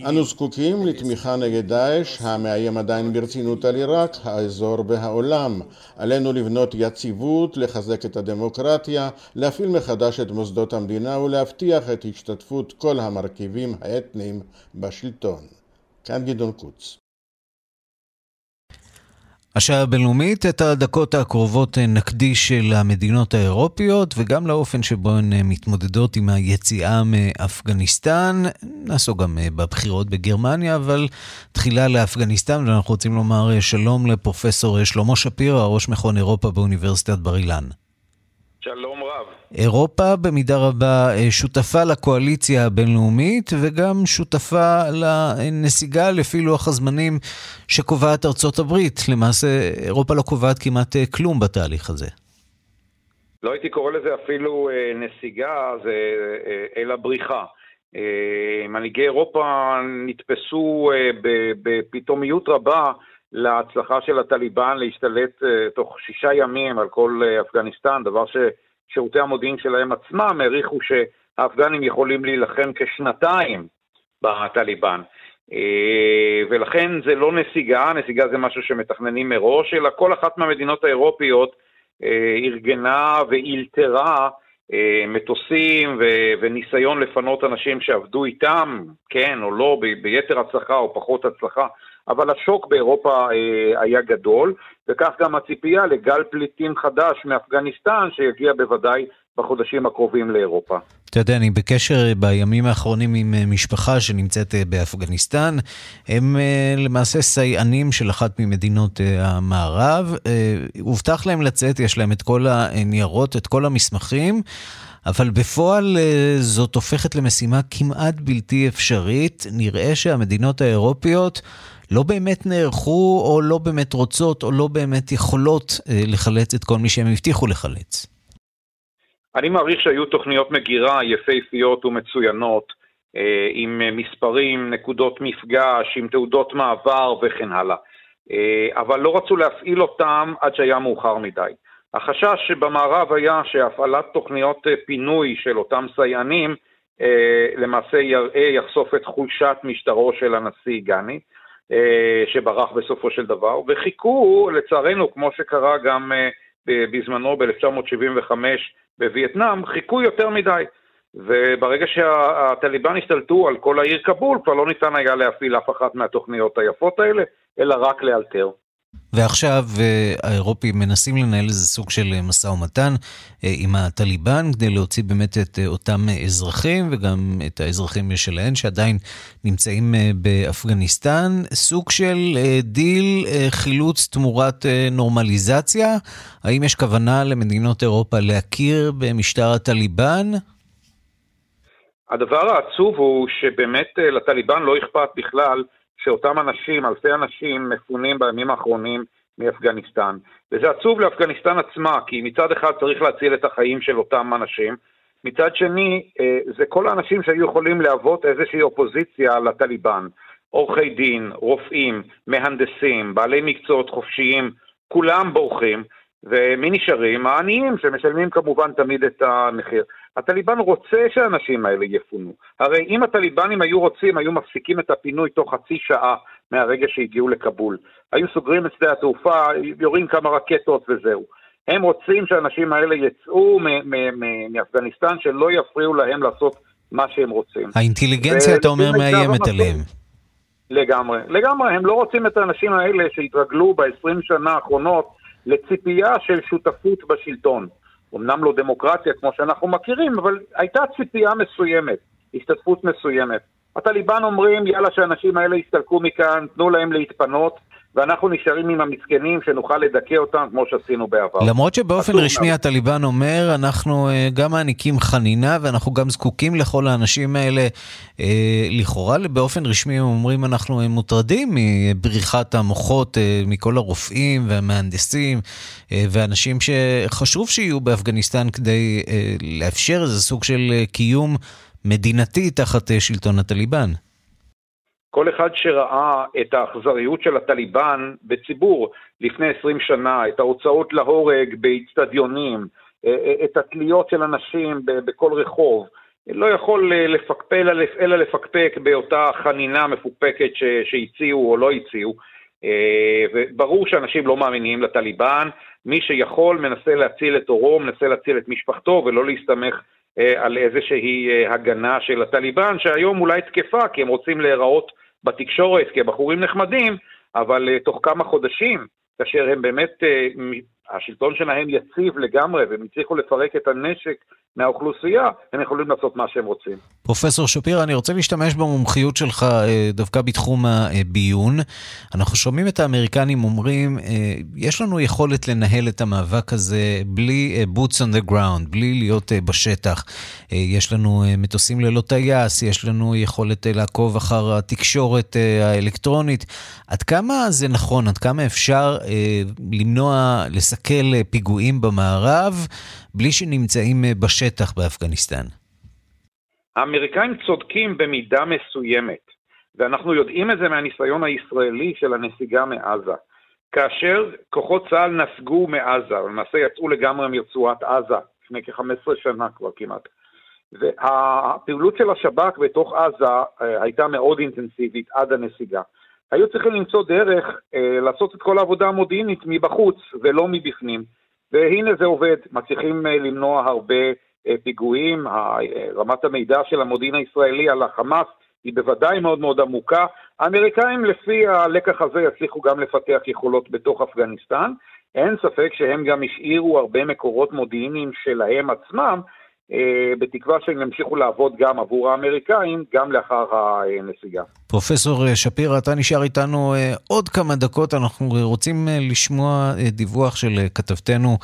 אנו זקוקים לתמיכה נגד דאעש, המאיים עדיין ברצינות על עיראק, האזור והעולם. עלינו לבנות יציבות, לחזק את הדמוקרטיה, להפעיל מחדש את מוסדות המדינה ולהבטיח את השתתפות כל המרכיבים האתניים בשלטון. כאן גדעון קוץ. השעה הבינלאומית, את הדקות הקרובות נקדיש למדינות האירופיות וגם לאופן שבו הן מתמודדות עם היציאה מאפגניסטן. נעסוק גם בבחירות בגרמניה, אבל תחילה לאפגניסטן, ואנחנו רוצים לומר שלום לפרופסור שלמה שפירא, ראש מכון אירופה באוניברסיטת בר אילן. שלום. אירופה במידה רבה שותפה לקואליציה הבינלאומית וגם שותפה לנסיגה לפי לוח הזמנים שקובעת ארצות הברית. למעשה אירופה לא קובעת כמעט כלום בתהליך הזה. לא הייתי קורא לזה אפילו נסיגה, זה אלא בריחה. מנהיגי אירופה נתפסו בפתאומיות רבה להצלחה של הטליבן להשתלט תוך שישה ימים על כל אפגניסטן, דבר ששירותי המודיעין שלהם עצמם העריכו שהאפגנים יכולים להילחם כשנתיים בטליבן. ולכן זה לא נסיגה, נסיגה זה משהו שמתכננים מראש, אלא כל אחת מהמדינות האירופיות ארגנה ואילתרה מטוסים וניסיון לפנות אנשים שעבדו איתם, כן או לא, ביתר הצלחה או פחות הצלחה. אבל השוק באירופה אה, היה גדול, וכך גם הציפייה לגל פליטים חדש מאפגניסטן, שיגיע בוודאי בחודשים הקרובים לאירופה. אתה יודע, אני בקשר בימים האחרונים עם משפחה שנמצאת באפגניסטן. הם למעשה סייענים של אחת ממדינות המערב. הובטח להם לצאת, יש להם את כל הניירות, את כל המסמכים. אבל בפועל זאת הופכת למשימה כמעט בלתי אפשרית. נראה שהמדינות האירופיות לא באמת נערכו, או לא באמת רוצות, או לא באמת יכולות לחלץ את כל מי שהם הבטיחו לחלץ. אני מעריך שהיו תוכניות מגירה יפהפיות ומצוינות, עם מספרים, נקודות מפגש, עם תעודות מעבר וכן הלאה. אבל לא רצו להפעיל אותם עד שהיה מאוחר מדי. החשש שבמערב היה שהפעלת תוכניות פינוי של אותם סייענים למעשה יראה, יחשוף את חולשת משטרו של הנשיא גני, שברח בסופו של דבר, וחיכו, לצערנו, כמו שקרה גם בזמנו ב-1975 בווייטנאם, חיכו יותר מדי. וברגע שהטליבן השתלטו על כל העיר כבול, כבר לא ניתן היה להפעיל אף אחת מהתוכניות היפות האלה, אלא רק לאלתר. ועכשיו האירופים מנסים לנהל איזה סוג של משא ומתן עם הטליבן כדי להוציא באמת את אותם אזרחים וגם את האזרחים שלהם שעדיין נמצאים באפגניסטן. סוג של דיל חילוץ תמורת נורמליזציה. האם יש כוונה למדינות אירופה להכיר במשטר הטליבן? הדבר העצוב הוא שבאמת לטליבן לא אכפת בכלל שאותם אנשים, אלפי אנשים, מפונים בימים האחרונים מאפגניסטן. וזה עצוב לאפגניסטן עצמה, כי מצד אחד צריך להציל את החיים של אותם אנשים, מצד שני, זה כל האנשים שהיו יכולים להוות איזושהי אופוזיציה לטליבן. עורכי דין, רופאים, מהנדסים, בעלי מקצועות חופשיים, כולם בורחים, ומי נשארים? העניים, שמשלמים כמובן תמיד את המחיר. הטליבן רוצה שהאנשים האלה יפונו. הרי אם הטליבנים היו רוצים, היו מפסיקים את הפינוי תוך חצי שעה מהרגע שהגיעו לכבול. היו סוגרים את שדה התעופה, יורים כמה רקטות וזהו. הם רוצים שהאנשים האלה יצאו מאפגניסטן, שלא יפריעו להם לעשות מה שהם רוצים. האינטליגנציה, אתה אומר, מאיימת עליהם. לגמרי, לגמרי. הם לא רוצים את האנשים האלה שהתרגלו ב-20 שנה האחרונות לציפייה של שותפות בשלטון. אמנם לא דמוקרטיה כמו שאנחנו מכירים, אבל הייתה ציפייה מסוימת, השתתפות מסוימת. הטליבן אומרים, יאללה שהאנשים האלה יסתלקו מכאן, תנו להם להתפנות, ואנחנו נשארים עם המסכנים שנוכל לדכא אותם כמו שעשינו בעבר. למרות שבאופן רשמי מה... הטליבן אומר, אנחנו גם מעניקים חנינה ואנחנו גם זקוקים לכל האנשים האלה. לכאורה, באופן רשמי הם אומרים, אנחנו מוטרדים מבריחת המוחות מכל הרופאים והמהנדסים ואנשים שחשוב שיהיו באפגניסטן כדי לאפשר איזה סוג של קיום מדינתי תחת שלטון הטליבן. כל אחד שראה את האכזריות של הטליבן בציבור לפני 20 שנה, את ההוצאות להורג באיצטדיונים, את התליות של אנשים בכל רחוב, לא יכול לפקפל אלא לפקפק באותה חנינה מפוקפקת שהציעו או לא הציעו. וברור שאנשים לא מאמינים לטליבן, מי שיכול מנסה להציל את עורו, מנסה להציל את משפחתו ולא להסתמך על איזושהי הגנה של הטליבן, שהיום אולי תקפה כי הם רוצים להיראות בתקשורת כבחורים נחמדים, אבל תוך כמה חודשים, כאשר הם באמת השלטון שלהם יציב לגמרי והם הצליחו לפרק את הנשק מהאוכלוסייה, הם יכולים לעשות מה שהם רוצים. פרופסור שפירא, אני רוצה להשתמש במומחיות שלך אה, דווקא בתחום הביון. אנחנו שומעים את האמריקנים אומרים, אה, יש לנו יכולת לנהל את המאבק הזה בלי אה, boots on the ground, בלי להיות בשטח. יש לנו מטוסים ללא טייס, יש לנו יכולת לעקוב אחר התקשורת האלקטרונית. עד כמה זה נכון? עד כמה אפשר למנוע, לסכל פיגועים במערב? בלי שנמצאים בשטח באפגניסטן? האמריקאים צודקים במידה מסוימת, ואנחנו יודעים את זה מהניסיון הישראלי של הנסיגה מעזה. כאשר כוחות צה"ל נסגו מעזה, למעשה יצאו לגמרי מרצועת עזה, לפני כ-15 שנה כבר כמעט. והפעילות של השב"כ בתוך עזה אה, הייתה מאוד אינטנסיבית עד הנסיגה. היו צריכים למצוא דרך אה, לעשות את כל העבודה המודיעינית מבחוץ ולא מבפנים. והנה זה עובד, מצליחים אה, למנוע הרבה אה, פיגועים, אה, רמת המידע של המודיעין הישראלי על החמאס היא בוודאי מאוד מאוד עמוקה. האמריקאים לפי הלקח הזה יצליחו גם לפתח יכולות בתוך אפגניסטן. אין ספק שהם גם השאירו הרבה מקורות מודיעיניים שלהם עצמם, בתקווה שהם ימשיכו לעבוד גם עבור האמריקאים, גם לאחר הנסיגה. פרופסור אה, שפירא, אתה נשאר איתנו אה, עוד כמה דקות. אנחנו רוצים לשמוע דיווח של כתבתנו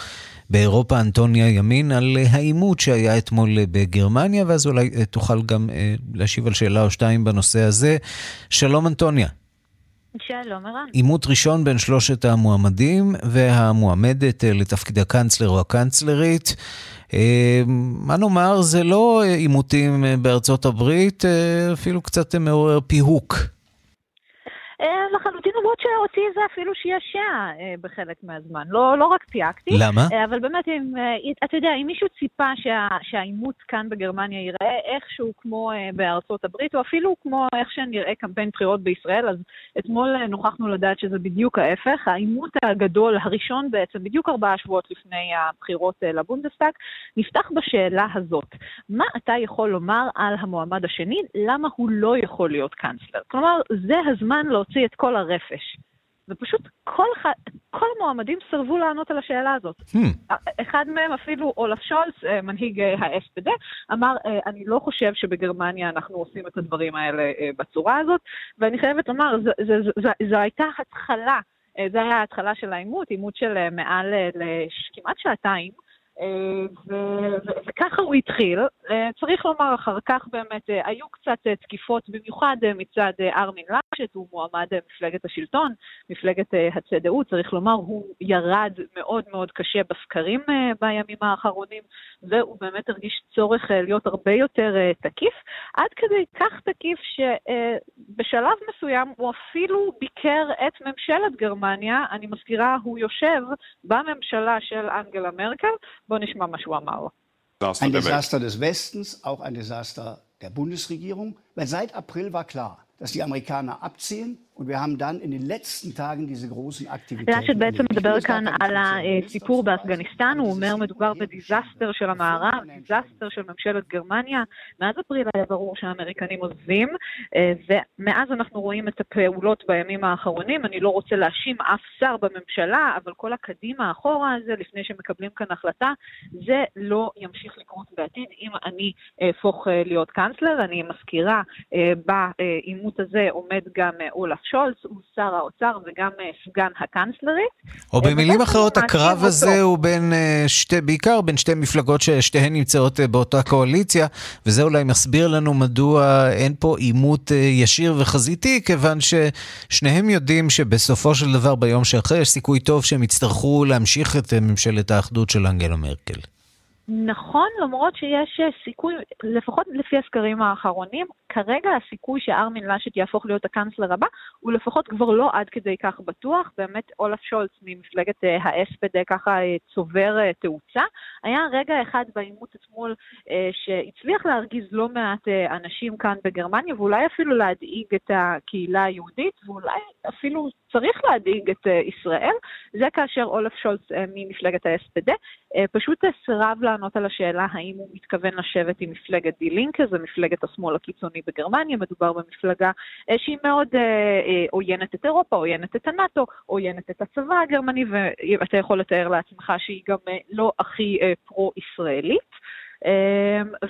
באירופה, אנטוניה ימין, על העימות שהיה אתמול בגרמניה, ואז אולי תוכל גם להשיב על שאלה או שתיים בנושא הזה. שלום, אנטוניה. שלום ערן. עימות ראשון בין שלושת המועמדים והמועמדת לתפקיד הקאנצלר או הקאנצלרית. אה, מה נאמר, זה לא עימותים בארצות הברית, אה, אפילו קצת מעורר פיהוק. אה, לחלוטין, למרות שאותי זה אפילו שישע בחלק מהזמן. לא, לא רק פייקתי. למה? אבל באמת, אם, אתה יודע, אם מישהו ציפה שה, שהעימות כאן בגרמניה ייראה איכשהו כמו בארצות הברית, או אפילו כמו איך שנראה קמפיין בחירות בישראל, אז אתמול נוכחנו לדעת שזה בדיוק ההפך. העימות הגדול, הראשון בעצם, בדיוק ארבעה שבועות לפני הבחירות לבונדסטאג, נפתח בשאלה הזאת. מה אתה יכול לומר על המועמד השני? למה הוא לא יכול להיות קאנצלר? כלומר, זה הזמן להוציא את כל הרפש. ופשוט כל, כל המועמדים סרבו לענות על השאלה הזאת. Hmm. אחד מהם אפילו, אולף שולץ, אה, מנהיג ה-SPD, אמר, אה, אני לא חושב שבגרמניה אנחנו עושים את הדברים האלה אה, בצורה הזאת, ואני חייבת לומר, זו הייתה התחלה, זו הייתה ההתחלה של העימות, עימות של מעל כמעט שעתיים. וככה הוא התחיל. אה, צריך לומר, אחר כך באמת אה, היו קצת אה, תקיפות, במיוחד מצד ארמין לקשט, הוא מועמד מפלגת השלטון, מפלגת הצדאות, צריך לומר, הוא ירד מאוד מאוד קשה בסקרים בימים האחרונים, והוא באמת הרגיש צורך להיות הרבה יותר תקיף, עד כדי כך תקיף שבשלב מסוים הוא אפילו ביקר את ממשלת גרמניה, אני מזכירה, הוא יושב בממשלה של אנגלה מרקל, בואו נשמע מה שהוא אמר. Ein Desaster des Westens, auch ein Desaster der Bundesregierung, Weil seit April war klar, dass die Amerikaner abziehen Und wir haben dann in den letzten Tagen diese großen Aktivitäten. לאשט בעצם מדבר כאן על הסיפור באפגניסטן, הוא אומר מדובר ב disaster של המערב, disaster של ממשלת גרמניה. מאז אפריל היה ברור שהאמריקנים עוזבים, ומאז אנחנו רואים את הפעולות בימים האחרונים. אני לא רוצה להאשים אף שר בממשלה, אבל כל הקדימה אחורה הזה, לפני שמקבלים כאן החלטה, זה לא ימשיך לקרות בעתיד אם אני אהפוך להיות קאנצלר. אני מזכירה, בעימות הזה עומד גם אולף שולץ הוא שר האוצר וגם אה, סגן הקאנצלרית. או במילים אחרות, הקרב הזה הוא בין אה, שתי, בעיקר בין שתי מפלגות ששתיהן נמצאות אה, באותה קואליציה, וזה אולי מסביר לנו מדוע אין פה עימות ישיר וחזיתי, כיוון ששניהם יודעים שבסופו של דבר ביום שאחרי יש סיכוי טוב שהם יצטרכו להמשיך את ממשלת האחדות של אנגלה מרקל. נכון, למרות שיש סיכוי, לפחות לפי הסקרים האחרונים, כרגע הסיכוי שארמין לאשט יהפוך להיות הקאנצלר הבא, הוא לפחות כבר לא עד כדי כך בטוח. באמת אולף שולץ ממפלגת אה, האספד ככה צובר תאוצה. היה רגע אחד בעימות אתמול שהצליח להרגיז לא מעט אנשים כאן בגרמניה, ואולי אפילו להדאיג את הקהילה היהודית, ואולי אפילו צריך להדאיג את ישראל. זה כאשר אולף שולץ ממפלגת האספד פשוט סירב לענות על השאלה האם הוא מתכוון לשבת עם מפלגת די לינקה, זו מפלגת השמאל הקיצוני בגרמניה, מדובר במפלגה אה, שהיא מאוד אה, אה, עוינת את אירופה, עוינת את הנאט"ו, עוינת את הצבא הגרמני, ואתה יכול לתאר לעצמך שהיא גם לא הכי פרו-ישראלית.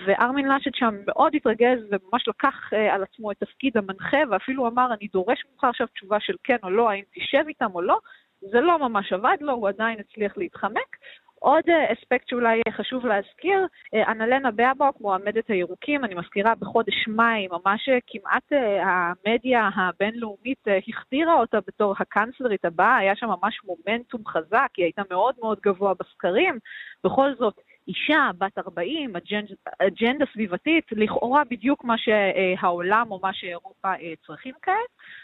וארמין לאשד שם מאוד התרגז וממש לקח על עצמו את תפקיד המנחה ואפילו אמר אני דורש ממך עכשיו תשובה של כן או לא, האם תשב איתם או לא, זה לא ממש עבד לו, הוא עדיין הצליח להתחמק. עוד אה, אספקט שאולי חשוב להזכיר, אה, אנלנה באבוק, מועמדת הירוקים, אני מזכירה בחודש מאי, ממש אה, כמעט המדיה הבינלאומית הכתירה אותה בתור הקאנצלרית הבאה, היה שם ממש מומנטום חזק, היא הייתה מאוד מאוד גבוה בסקרים, בכל זאת אישה בת 40, אג'נדה, אג'נדה סביבתית, לכאורה בדיוק מה שהעולם או מה שאירופה אה, צריכים כעת,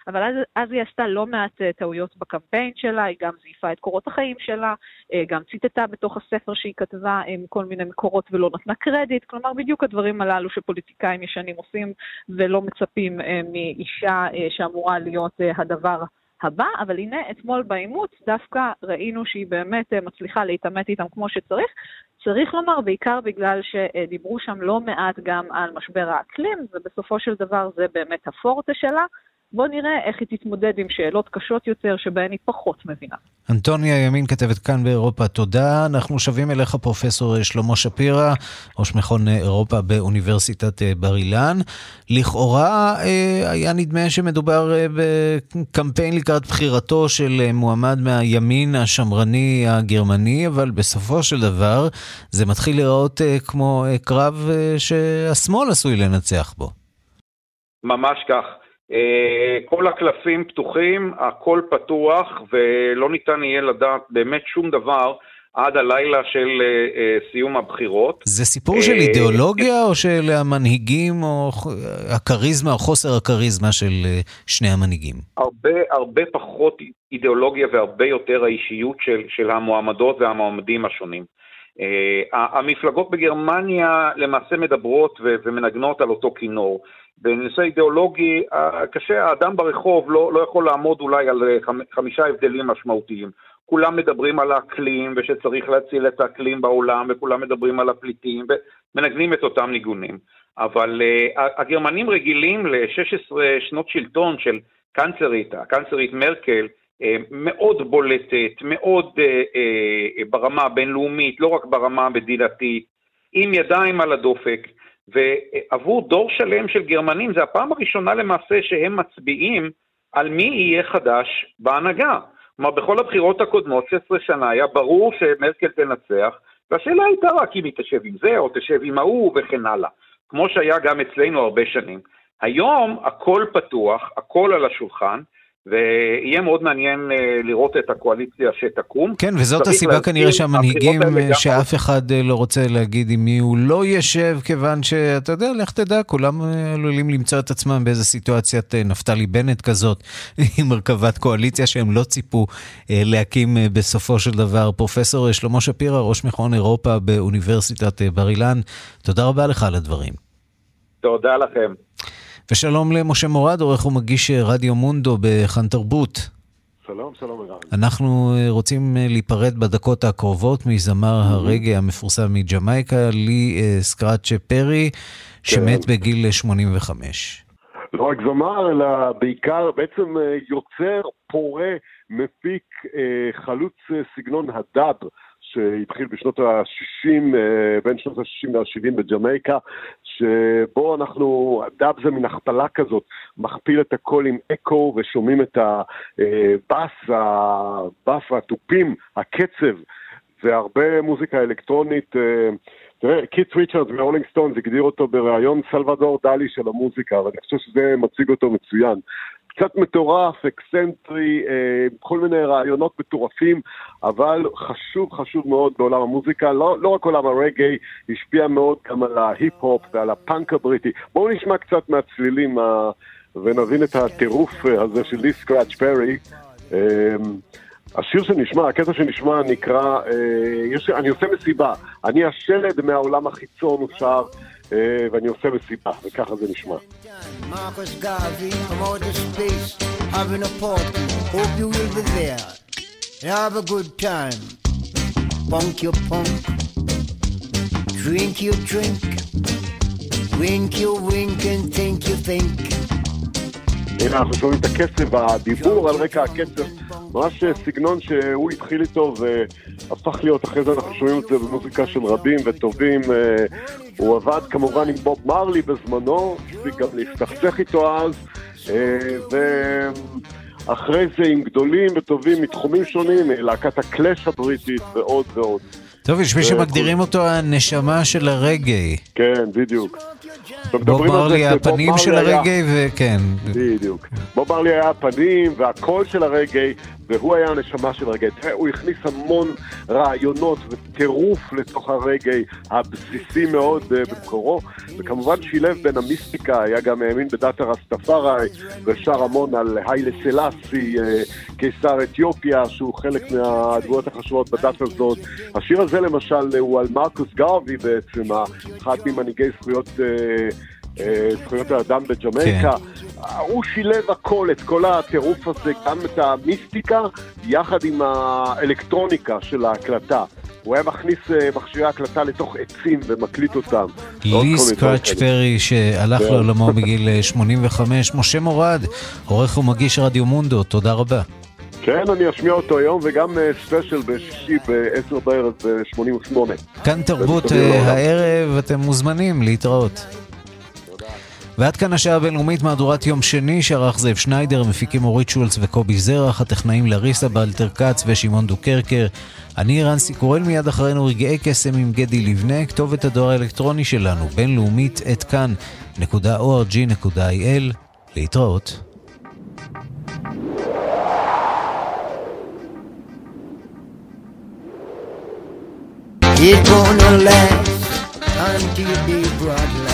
אבל אז, אז היא עשתה לא מעט אה, טעויות בקמפיין שלה, היא גם זייפה את קורות החיים שלה, אה, גם ציטטה בתוך הספר שהיא כתבה כל מיני מקורות ולא נתנה קרדיט, כלומר בדיוק הדברים הללו שפוליטיקאים ישנים עושים ולא מצפים מאישה שאמורה להיות הדבר הבא, אבל הנה אתמול בעימות דווקא ראינו שהיא באמת מצליחה להתעמת איתם כמו שצריך, צריך לומר, בעיקר בגלל שדיברו שם לא מעט גם על משבר האקלים, ובסופו של דבר זה באמת הפורטה שלה. בואו נראה איך היא תתמודד עם שאלות קשות יותר שבהן היא פחות מבינה. אנטוניה ימין כתבת כאן באירופה, תודה. אנחנו שבים אליך פרופסור שלמה שפירא, ראש מכון אירופה באוניברסיטת בר אילן. לכאורה אה, היה נדמה שמדובר אה, בקמפיין לקראת בחירתו של מועמד מהימין השמרני הגרמני, אבל בסופו של דבר זה מתחיל להיראות אה, כמו קרב שהשמאל עשוי לנצח בו. ממש כך. אה, כל הקלפים פתוחים, הכל פתוח ולא ניתן יהיה לדעת באמת שום דבר עד הלילה של uh, uh, סיום הבחירות. זה סיפור של אידיאולוגיה או של המנהיגים או הכריזמה או חוסר הכריזמה של שני המנהיגים? הרבה, הרבה פחות אידיאולוגיה והרבה יותר האישיות של, של המועמדות והמועמדים השונים. Uh, המפלגות בגרמניה למעשה מדברות ומנגנות על אותו כינור. בנושא אידיאולוגי, קשה, האדם ברחוב לא, לא יכול לעמוד אולי על אה, חמישה הבדלים משמעותיים. כולם מדברים על האקלים ושצריך להציל את האקלים בעולם, וכולם מדברים על הפליטים, ומנגנים את אותם ניגונים. אבל uh, הגרמנים רגילים ל-16 שנות שלטון של קנצלרית, הקנצלרית מרקל, uh, מאוד בולטת, מאוד uh, uh, ברמה הבינלאומית, לא רק ברמה המדינתית, עם ידיים על הדופק. ועבור דור שלם של גרמנים, זה הפעם הראשונה למעשה שהם מצביעים על מי יהיה חדש בהנהגה. כלומר, בכל הבחירות הקודמות, 16 שנה, היה ברור שמרקל תנצח, והשאלה הייתה רק אם היא תשב עם זה או תשב עם ההוא וכן הלאה, כמו שהיה גם אצלנו הרבה שנים. היום הכל פתוח, הכל על השולחן, ויהיה מאוד מעניין אה, לראות את הקואליציה שתקום. כן, וזאת הסיבה כנראה שהמנהיגים, שאף אחד אה, לא רוצה להגיד עם מי הוא לא יושב, כיוון שאתה יודע, לך תדע, כולם אה, עלולים למצוא את עצמם באיזה סיטואציית נפתלי בנט כזאת, עם הרכבת קואליציה שהם לא ציפו להקים בסופו של דבר. פרופסור שלמה שפירא, ראש מכון אירופה באוניברסיטת בר אילן, תודה רבה לך על הדברים. תודה לכם. ושלום למשה מורד, עורך ומגיש רדיו מונדו בכאן תרבות. שלום, שלום אגב. אנחנו אה, רוצים אה, להיפרד בדקות הקרובות מזמר mm-hmm. הרגע המפורסם מג'מייקה, לי אה, סקראצ'ה פרי, שמת כן. בגיל 85. לא רק זמר, אלא בעיקר בעצם יוצר, פורה, מפיק, חלוץ סגנון הדאב. שהתחיל בשנות ה-60, אה, בין שנות ה-60 ל-70 בג'מייקה, שבו אנחנו, דאב זה מין הכפלה כזאת, מכפיל את הקול עם אקו ושומעים את הבאס, הבאס והתופים, הקצב, והרבה מוזיקה אלקטרונית. אה, תראה, קיט ריצ'רדס מהרולינג סטונס הגדיר אותו בריאיון סלבדור דלי של המוזיקה, ואני חושב שזה מציג אותו מצוין. קצת מטורף, אקסנטרי, אה, כל מיני רעיונות מטורפים, אבל חשוב, חשוב מאוד בעולם המוזיקה, לא, לא רק עולם הרגאיי, השפיע מאוד גם על ההיפ-הופ ועל הפאנק הבריטי. בואו נשמע קצת מהצלילים. ונבין את הטירוף הזה של לי סקראץ' פרי. השיר שנשמע, הקטע שנשמע נקרא, אה, יש, אני עושה מסיבה, אני השלד מהעולם החיצון, הוא שר, אה, ואני עושה מסיבה, וככה זה נשמע. Have a good time. Punk your punk. Drink your drink. Wink your wink and think you think. הנה אנחנו שומעים את הקצב, הדיבור על רקע הקצב, ממש סגנון שהוא התחיל איתו והפך להיות, אחרי זה אנחנו שומעים את זה במוזיקה של רבים וטובים. אה, הוא עבד כמובן עם בוב מרלי בזמנו, הספיק גם להסתכסך איתו אז, אה, ואחרי זה עם גדולים וטובים מתחומים שונים, להקת הקלאש הבריטית ועוד ועוד. טוב, יש מי שמגדירים אותו הנשמה של הרגעי. כן, בדיוק. בוב מרלי הפנים של הרגעי, וכן. בדיוק. בוב מרלי היה הפנים והקול של הרגעי, והוא היה הנשמה של הרגעי. תראה, הוא הכניס המון רעיונות וטירוף לתוך הרגעי הבסיסי מאוד אה, במקורו, וכמובן שילב בין המיסטיקה, היה גם האמין בדת הרסטפארי, ושר המון על היילה סלאסי, אה, קיסר אתיופיה, שהוא חלק מהדמויות החשובות בדת הזאת. השיר הזה למשל הוא על מרקוס גרבי בעצם, אחד ממנהיגי זכויות... אה, זכויות האדם בג'מייקה. כן. הוא שילב הכל, את כל הטירוף הזה, גם את המיסטיקה, יחד עם האלקטרוניקה של ההקלטה. הוא היה מכניס מכשירי הקלטה לתוך עצים ומקליט אותם. לי סקראץ' פרי שהלך כן. לעולמו בגיל 85, משה מורד, עורך ומגיש רדיו מונדו, תודה רבה. כן, אני אשמיע אותו היום, וגם ספיישל בשישי ב-10 בערב ב-88. כאן תרבות הערב, אתם מוזמנים להתראות. ועד כאן השעה הבינלאומית מהדורת יום שני שערך זאב שניידר, מפיקים אורית שולץ וקובי זרח, הטכנאים לריסה באלתר כץ ושמעון דוקרקר. אני רנסי קורל מיד אחרינו רגעי קסם עם גדי לבנה, כתובת הדואר האלקטרוני שלנו, בינלאומית את כאן.org.il. להתראות. It's gonna last until the light